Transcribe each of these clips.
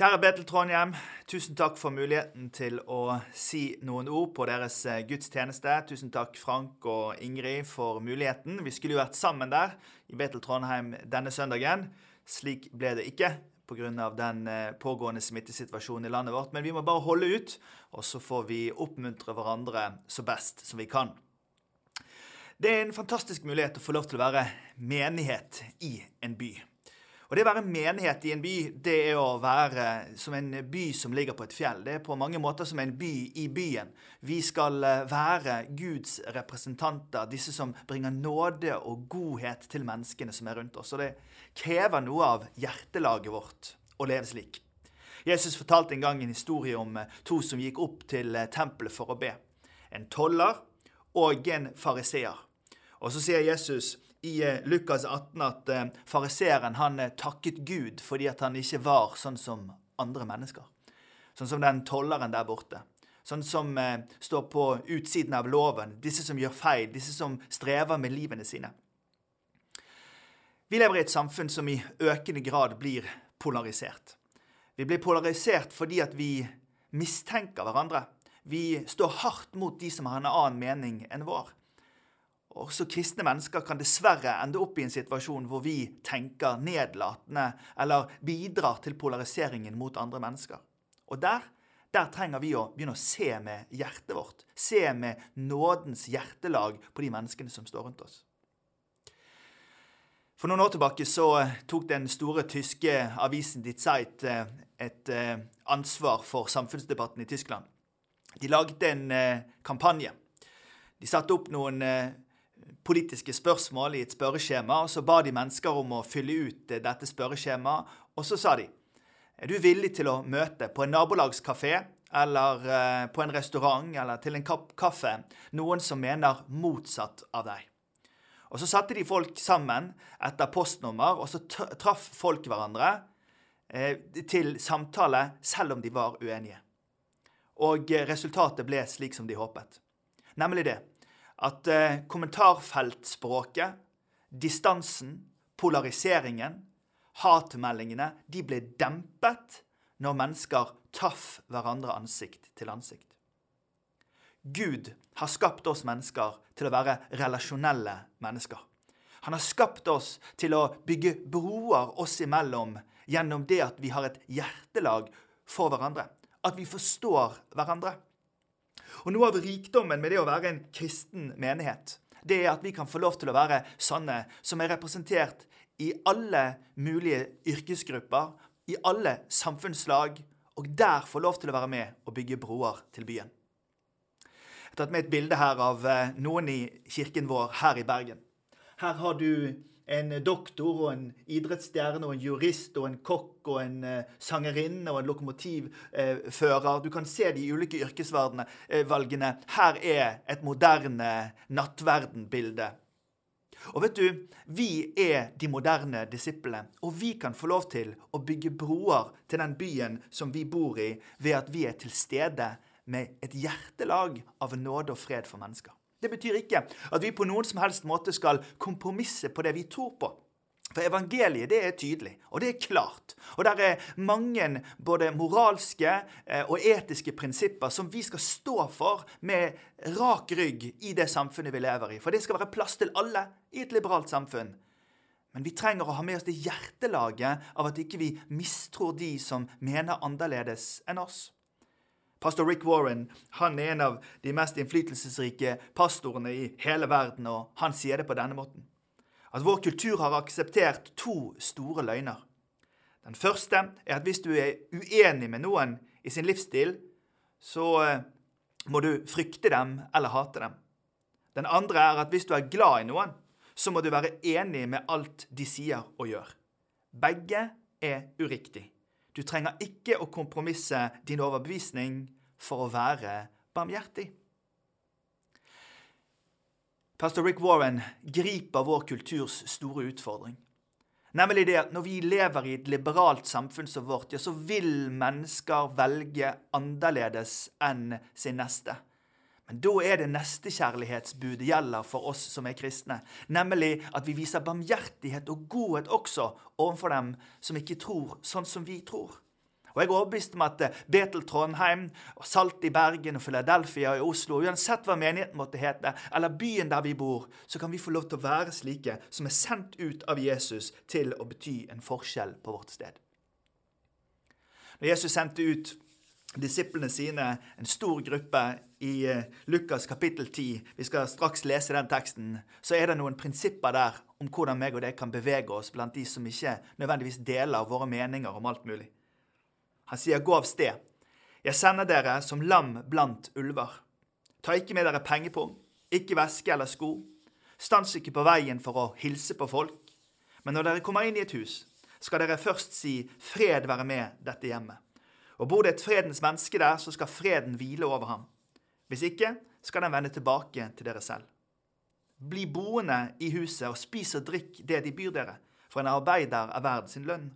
Kjære Betel Trondheim, tusen takk for muligheten til å si noen ord på deres eh, gudstjeneste. Tusen takk Frank og Ingrid for muligheten. Vi skulle jo vært sammen der i Betel Trondheim denne søndagen. Slik ble det ikke pga. den eh, pågående smittesituasjonen i landet vårt. Men vi må bare holde ut, og så får vi oppmuntre hverandre så best som vi kan. Det er en fantastisk mulighet å få lov til å være menighet i en by. Og Det å være menighet i en by, det er å være som en by som ligger på et fjell. Det er på mange måter som en by i byen. Vi skal eh, være Guds representanter, disse som bringer nåde og godhet til menneskene som er rundt oss. Og det krever noe av hjertelaget vårt å leve slik. Jesus fortalte en gang en historie om eh, to som gikk opp til eh, tempelet for å be. En toller og en fariseer. Og så sier Jesus i eh, Lukas 18 at eh, fariseeren han eh, takket Gud fordi at han ikke var sånn som andre mennesker. Sånn som den tolleren der borte. Sånn som står på utsiden av loven. Disse som gjør feil. Disse som strever med livene sine. Vi lever i et samfunn som i økende grad blir polarisert. Vi blir polarisert fordi at vi mistenker hverandre. Vi står hardt mot de som har en annen mening enn vår. Også kristne mennesker kan dessverre ende opp i en situasjon hvor vi tenker nedlatende eller bidrar til polariseringen mot andre mennesker. Og der, der trenger vi å begynne å se med hjertet vårt. Se med nådens hjertelag på de menneskene som står rundt oss. For noen år tilbake så tok den store tyske avisen Die Zeit eh, et eh, ansvar for samfunnsdebatten i Tyskland. De laget en eh, kampanje. De satte opp noen politiske spørsmål i et spørreskjema, og så ba de mennesker om å fylle ut eh, dette spørreskjemaet. Og så sa de er du villig til å møte på en nabolagskafé eller eh, på en restaurant eller til en kopp kaffe noen som mener motsatt av deg. Og Så satte de folk sammen etter postnummer, og så traff folk hverandre eh, til samtale selv om de var uenige. Og resultatet ble slik som de håpet. Nemlig det at eh, kommentarfeltspråket, distansen, polariseringen, hatmeldingene, de ble dempet når mennesker traff hverandre ansikt til ansikt. Gud har skapt oss mennesker til å være relasjonelle mennesker. Han har skapt oss til å bygge broer oss imellom gjennom det at vi har et hjertelag for hverandre. At vi forstår hverandre. Og Noe av rikdommen med det å være en kristen menighet, det er at vi kan få lov til å være sanne, som er representert i alle mulige yrkesgrupper, i alle samfunnslag, og der få lov til å være med og bygge broer til byen. Jeg har tatt med et bilde her av eh, noen i kirken vår her i Bergen. Her har du en doktor og en idrettsstjerne og en jurist og en kokk og en uh, sangerinne og en lokomotivfører. Uh, du kan se de ulike yrkesvalgene. Her er et moderne nattverdenbilde. Og vet du, vi er de moderne disiplene, og vi kan få lov til å bygge broer til den byen som vi bor i, ved at vi er til stede med et hjertelag av nåde og fred for mennesker. Det betyr ikke at vi på noen som helst måte skal kompromisse på det vi tror på. For evangeliet det er tydelig, og det er klart. Og det er mange både moralske eh, og etiske prinsipper som vi skal stå for med rak rygg i det samfunnet vi lever i. For det skal være plass til alle i et liberalt samfunn. Men vi trenger å ha med oss det hjertelaget av at ikke vi mistror de som mener annerledes enn oss. Pastor Rick Warren han er en av de mest innflytelsesrike pastorene i hele verden, og han sier det på denne måten. At vår kultur har akseptert to store løgner. Den første er at hvis du er uenig med noen i sin livsstil, så eh, må du frykte dem eller hate dem. Den andre er at hvis du er glad i noen, så må du være enig med alt de sier og gjør. Begge er uriktig. Du trenger ikke å kompromisse din overbevisning for å være barmhjertig. Pastor Rick Warren griper vår kulturs store utfordring. Nemlig det at når vi lever i et liberalt samfunn som vårt, ja, så vil mennesker velge annerledes enn sin neste. Men da er det nestekjærlighetsbudet gjelder for oss som er kristne. Nemlig at vi viser barmhjertighet og godhet også overfor dem som ikke tror sånn som vi tror. Og jeg er overbevist om at eh, Betel Trondheim, og Salt i Bergen og Philadelphia i Oslo, uansett hva menigheten måtte hete, eller byen der vi bor, så kan vi få lov til å være slike som er sendt ut av Jesus til å bety en forskjell på vårt sted. Når Jesus sendte ut disiplene sine, en stor gruppe, i eh, Lukas kapittel 10, vi skal straks lese den teksten, så er det noen prinsipper der om hvordan meg og deg kan bevege oss blant de som ikke nødvendigvis deler våre meninger om alt mulig. Han sier, 'Gå av sted. Jeg sender dere som lam blant ulver.' Ta ikke med dere pengepung, ikke veske eller sko. Stans ikke på veien for å hilse på folk. Men når dere kommer inn i et hus, skal dere først si 'Fred være med dette hjemmet'. Og bor det et fredens menneske der, så skal freden hvile over ham. Hvis ikke, skal den vende tilbake til dere selv. Bli boende i huset og spis og drikk det de byr dere, for en arbeider er verd sin lønn.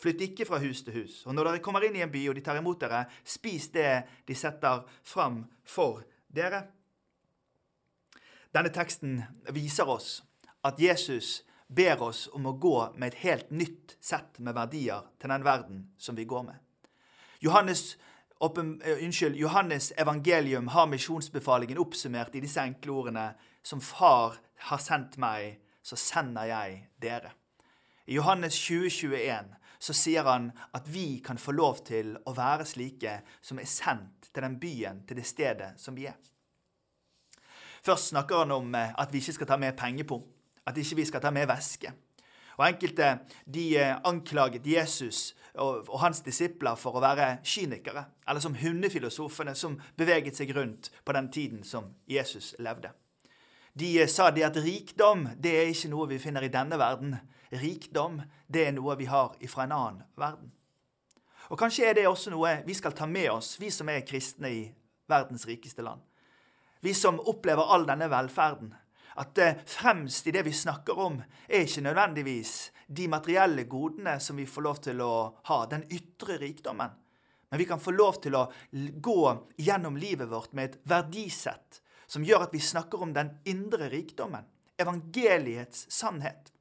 Flytt ikke fra hus til hus. Og når dere kommer inn i en by og de tar imot dere, spis det de setter fram for dere. Denne teksten viser oss at Jesus ber oss om å gå med et helt nytt sett med verdier til den verden som vi går med. Johannes, oppen, uh, unnskyld, Johannes evangelium har misjonsbefalingen oppsummert i disse enkle ordene Som Far har sendt meg, så sender jeg dere. I Johannes 2021 så sier han at vi kan få lov til å være slike som er sendt til den byen, til det stedet som vi er. Først snakker han om eh, at vi ikke skal ta med pengepung, at ikke vi skal ta med væske. Og Enkelte de eh, anklaget Jesus og, og hans disipler for å være kynikere, eller som hundefilosofene som beveget seg rundt på den tiden som Jesus levde. De eh, sa de at rikdom det er ikke noe vi finner i denne verden, rikdom, det er noe vi har fra en annen verden. Og Kanskje er det også noe vi skal ta med oss, vi som er kristne i verdens rikeste land. Vi som opplever all denne velferden. At fremst i det vi snakker om, er ikke nødvendigvis de materielle godene som vi får lov til å ha, den ytre rikdommen. Men vi kan få lov til å gå gjennom livet vårt med et verdisett som gjør at vi snakker om den indre rikdommen. Evangeliets sannhet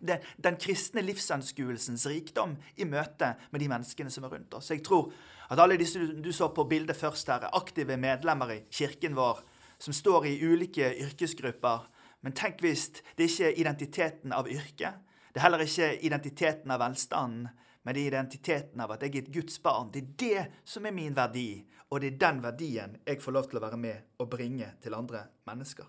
den, den kristne livsanskuelsens rikdom i møte med de menneskene som er rundt oss. Jeg tror at alle disse du så på bildet først her, er aktive medlemmer i kirken vår, som står i ulike yrkesgrupper. Men tenk hvis det ikke er identiteten av yrket. Det er heller ikke identiteten av velstanden, men det er identiteten av at jeg er et Guds barn. Det er det som er min verdi, og det er den verdien jeg får lov til å være med og bringe til andre mennesker.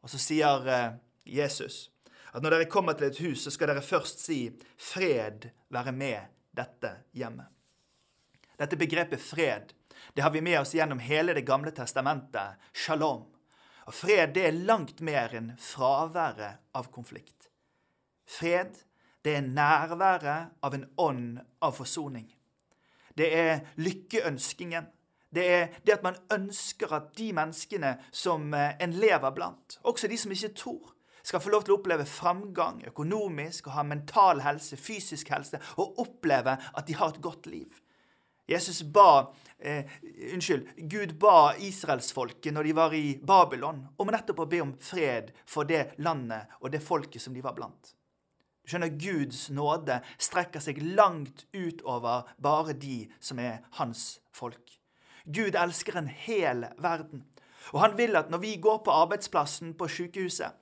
Og så sier eh, Jesus at når dere kommer til et hus, så skal dere først si 'fred være med dette hjemmet'. Dette begrepet fred det har vi med oss gjennom hele Det gamle testamentet, shalom. Og Fred det er langt mer enn fraværet av konflikt. Fred det er nærværet av en ånd av forsoning. Det er lykkeønskingen. Det er det at man ønsker at de menneskene som eh, en lever blant, også de som ikke tror, skal få lov til å oppleve framgang økonomisk og ha mental helse, fysisk helse, og oppleve at de har et godt liv. Jesus ba, eh, unnskyld, Gud ba israelsfolket når de var i Babylon, om nettopp å be om fred for det landet og det folket som de var blant. Du skjønner, Guds nåde strekker seg langt utover bare de som er hans folk. Gud elsker en hel verden. Og han vil at når vi går på arbeidsplassen på sykehuset,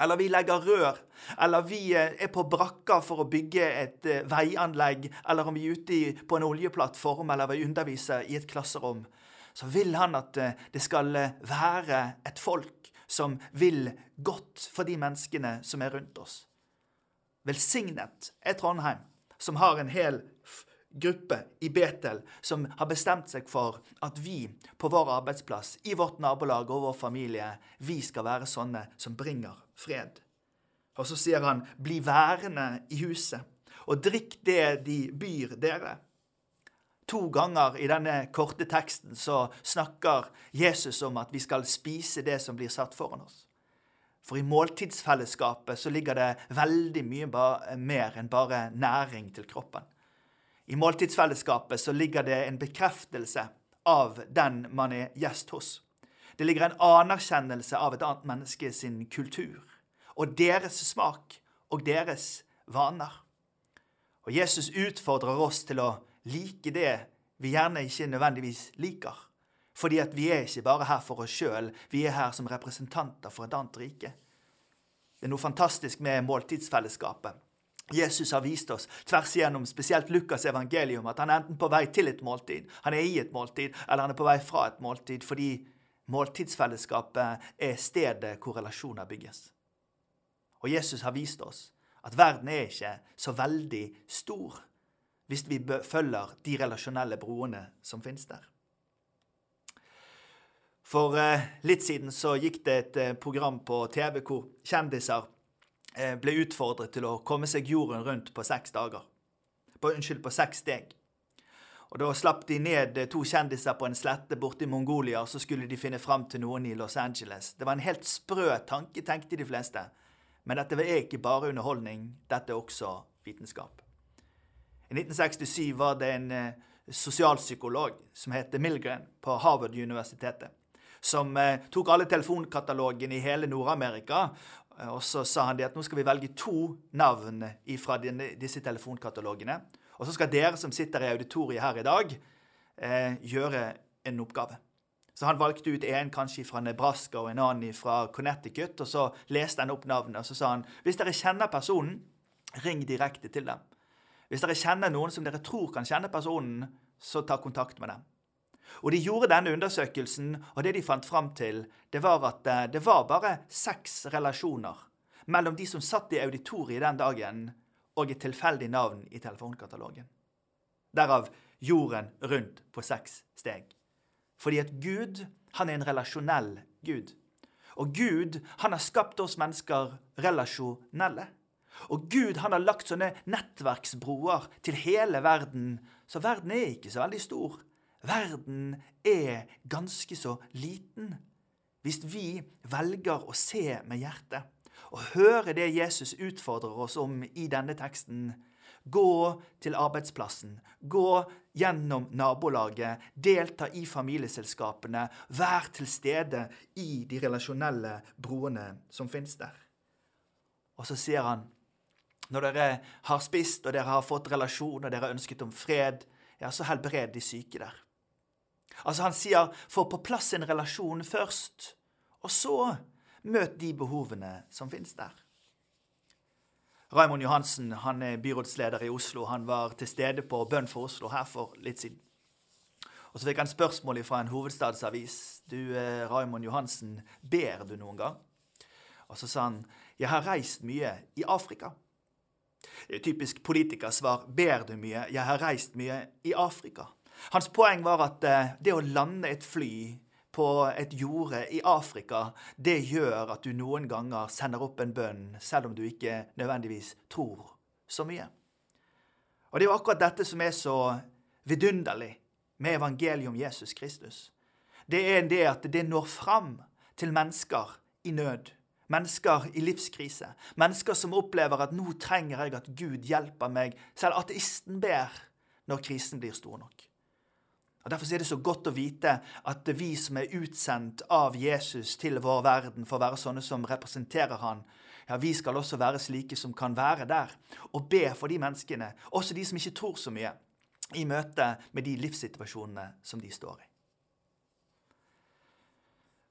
eller vi legger rør, eller vi eh, er på brakka for å bygge et eh, veianlegg, eller om vi er ute på en oljeplattform eller vi underviser i et klasserom, så vil han at eh, det skal være et folk som vil godt for de menneskene som er rundt oss. Velsignet er Trondheim, som har en hel gruppe i Betel som har bestemt seg for at vi på vår arbeidsplass, i vårt nabolag og vår familie, vi skal være sånne som bringer fred. Og så sier han, bli værende i huset, og drikk det de byr dere. To ganger i denne korte teksten så snakker Jesus om at vi skal spise det som blir satt foran oss. For i måltidsfellesskapet så ligger det veldig mye mer enn bare næring til kroppen. I måltidsfellesskapet så ligger det en bekreftelse av den man er gjest hos. Det ligger en anerkjennelse av et annet menneske sin kultur og deres smak og deres vaner. Og Jesus utfordrer oss til å like det vi gjerne ikke nødvendigvis liker. Fordi at vi er ikke bare her for oss sjøl, vi er her som representanter for et annet rike. Det er noe fantastisk med måltidsfellesskapet. Jesus har vist oss tvers igjennom spesielt Lukas' evangelium at han er enten på vei til et måltid, han er i et måltid, eller han er på vei fra et måltid, fordi måltidsfellesskapet er stedet hvor relasjoner bygges. Og Jesus har vist oss at verden er ikke så veldig stor hvis vi følger de relasjonelle broene som finnes der. For eh, litt siden så gikk det et eh, program på TV hvor kjendiser ble utfordret til å komme seg jorden rundt på seks dager. På, unnskyld, på seks steg. Og Da slapp de ned to kjendiser på en slette borte i Mongolia, og så skulle de finne fram til noen i Los Angeles. Det var en helt sprø tanke, tenkte de fleste. Men dette er ikke bare underholdning, dette er også vitenskap. I 1967 var det en sosialpsykolog som het Milgren på Harvard-universitetet som eh, tok alle telefonkatalogene i hele Nord-Amerika. Eh, og så sa han det at nå skal vi velge to navn fra disse telefonkatalogene. Og så skal dere som sitter i auditoriet her i dag, eh, gjøre en oppgave. Så han valgte ut en kanskje fra Nebraska og en annen fra Connecticut. Og så leste han opp navnet, og så sa han hvis dere kjenner personen, ring direkte til dem. Hvis dere kjenner noen som dere tror kan kjenne personen, så ta kontakt med dem. Og De gjorde denne undersøkelsen, og det de fant fram til, det var at eh, det var bare seks relasjoner mellom de som satt i auditoriet den dagen, og et tilfeldig navn i telefonkatalogen. Derav jorden rundt på seks steg. Fordi at Gud, han er en relasjonell Gud. Og Gud, han har skapt oss mennesker relasjonelle. Og Gud, han har lagt sånne nettverksbroer til hele verden, så verden er ikke så veldig stor. Verden er ganske så liten. Hvis vi velger å se med hjertet og høre det Jesus utfordrer oss om i denne teksten, gå til arbeidsplassen, gå gjennom nabolaget, delta i familieselskapene, vær til stede i de relasjonelle broene som finnes der. Og så sier han, når dere har spist og dere har fått relasjon og dere har ønsket om fred, ja, så helbred de syke der. Altså Han sier 'få på plass en relasjon først', og så møt de behovene som finnes der. Raymond Johansen han er byrådsleder i Oslo. Han var til stede på Bønn for Oslo her for litt siden. Og Så fikk han spørsmål fra en hovedstadsavis. Du, Raimond Raymond Johansen, ber du noen gang? Og så sa han, jeg har reist mye i Afrika. Typisk politikersvar. Ber du mye? Jeg har reist mye i Afrika. Hans poeng var at eh, det å lande et fly på et jorde i Afrika, det gjør at du noen ganger sender opp en bønn, selv om du ikke nødvendigvis tror så mye. Og det er jo akkurat dette som er så vidunderlig med evangeliet om Jesus Kristus. Det er det at det når fram til mennesker i nød. Mennesker i livskrise. Mennesker som opplever at nå trenger jeg at Gud hjelper meg. Selv ateisten ber når krisen blir stor nok. Og Derfor er det så godt å vite at vi som er utsendt av Jesus til vår verden for å være sånne som representerer han, ja, vi skal også være slike som kan være der og be for de menneskene, også de som ikke tror så mye, i møte med de livssituasjonene som de står i.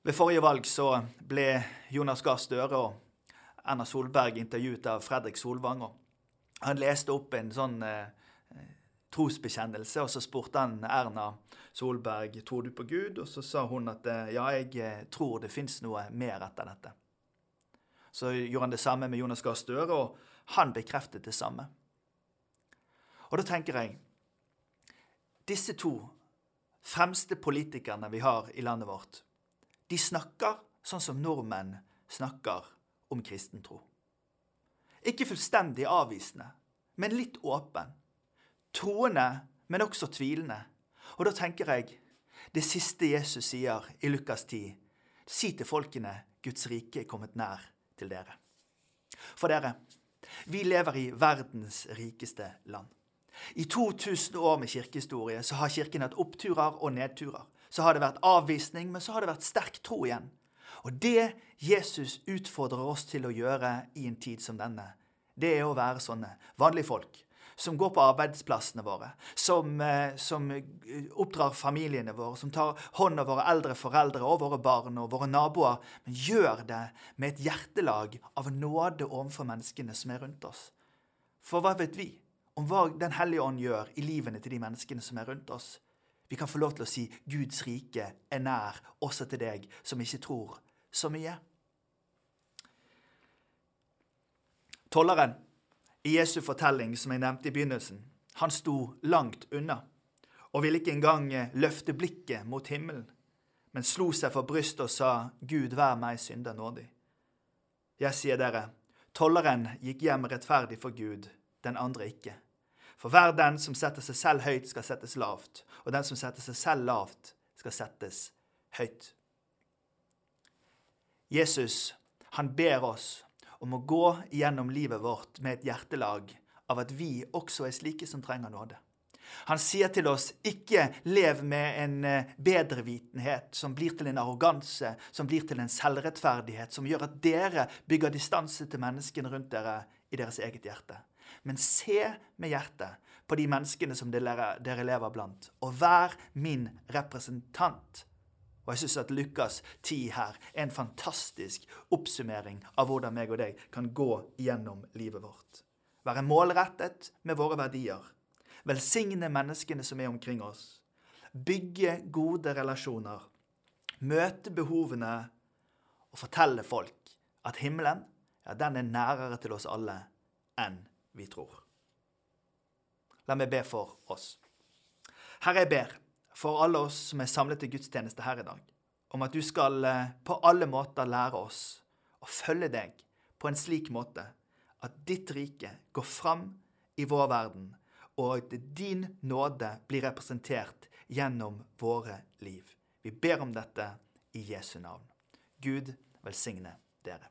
Ved forrige valg så ble Jonas Gahr Støre og Erna Solberg intervjuet av Fredrik Solvang. og Han leste opp en sånn eh, trosbekjennelse. Og så spurte han Erna Solberg tror du på Gud, og så sa hun at eh, ja, jeg eh, tror det fins noe mer etter dette. Så gjorde han det samme med Jonas Gahr Støre, og han bekreftet det samme. Og da tenker jeg Disse to fremste politikerne vi har i landet vårt, de snakker sånn som nordmenn snakker om kristen tro. Ikke fullstendig avvisende, men litt åpen troende, men også tvilende. Og da tenker jeg det siste Jesus sier i Lukas 10. Si til folkene Guds rike er kommet nær til dere. For dere, vi lever i verdens rikeste land. I 2000 år med kirkehistorie så har Kirken hatt oppturer og nedturer. Så har det vært avvisning, men så har det vært sterk tro igjen. Og det Jesus utfordrer oss til å gjøre i en tid som denne, det er å være sånne vanlige folk som går på arbeidsplassene våre, som, eh, som oppdrar familiene våre, som tar hånd om våre eldre foreldre og våre barn og våre naboer, men gjør det med et hjertelag av nåde overfor menneskene som er rundt oss. For hva vet vi om hva Den hellige ånd gjør i livene til de menneskene som er rundt oss? Vi kan få lov til å si Guds rike er nær også til deg som ikke tror så mye. Tolleren i Jesu fortelling, som jeg nevnte i begynnelsen, han sto langt unna og ville ikke engang eh, løfte blikket mot himmelen, men slo seg for brystet og sa, Gud, vær meg synder nådig. Jeg sier dere, tolleren gikk hjem rettferdig for Gud, den andre ikke. For hver den som setter seg selv høyt, skal settes lavt, og den som setter seg selv lavt, skal settes høyt. Jesus, han ber oss om å gå gjennom livet vårt med et hjertelag av at vi også er slike som trenger nåde. Han sier til oss ikke lev med en eh, bedrevitenhet som blir til en arroganse, som blir til en selvrettferdighet, som gjør at dere bygger distanse til menneskene rundt dere i deres eget hjerte. Men se med hjertet på de menneskene som dere, lever blant, og vær min representant og jeg syns at Lukas 10 her er en fantastisk oppsummering av hvordan meg og deg kan gå gjennom livet vårt. Være målrettet med våre verdier. Velsigne menneskene som er omkring oss. Bygge gode relasjoner. Møte behovene og fortelle folk at himmelen ja, den er nærere til oss alle enn vi tror. La meg be for oss. Herre, jeg ber for alle oss som er samlet til gudstjeneste her i dag, om at du skal eh, på alle måter lære oss å følge deg på en slik måte at ditt rike går fram i vår verden, og at din nåde blir representert gjennom våre liv. Vi ber om dette i Jesu navn. Gud velsigne dere.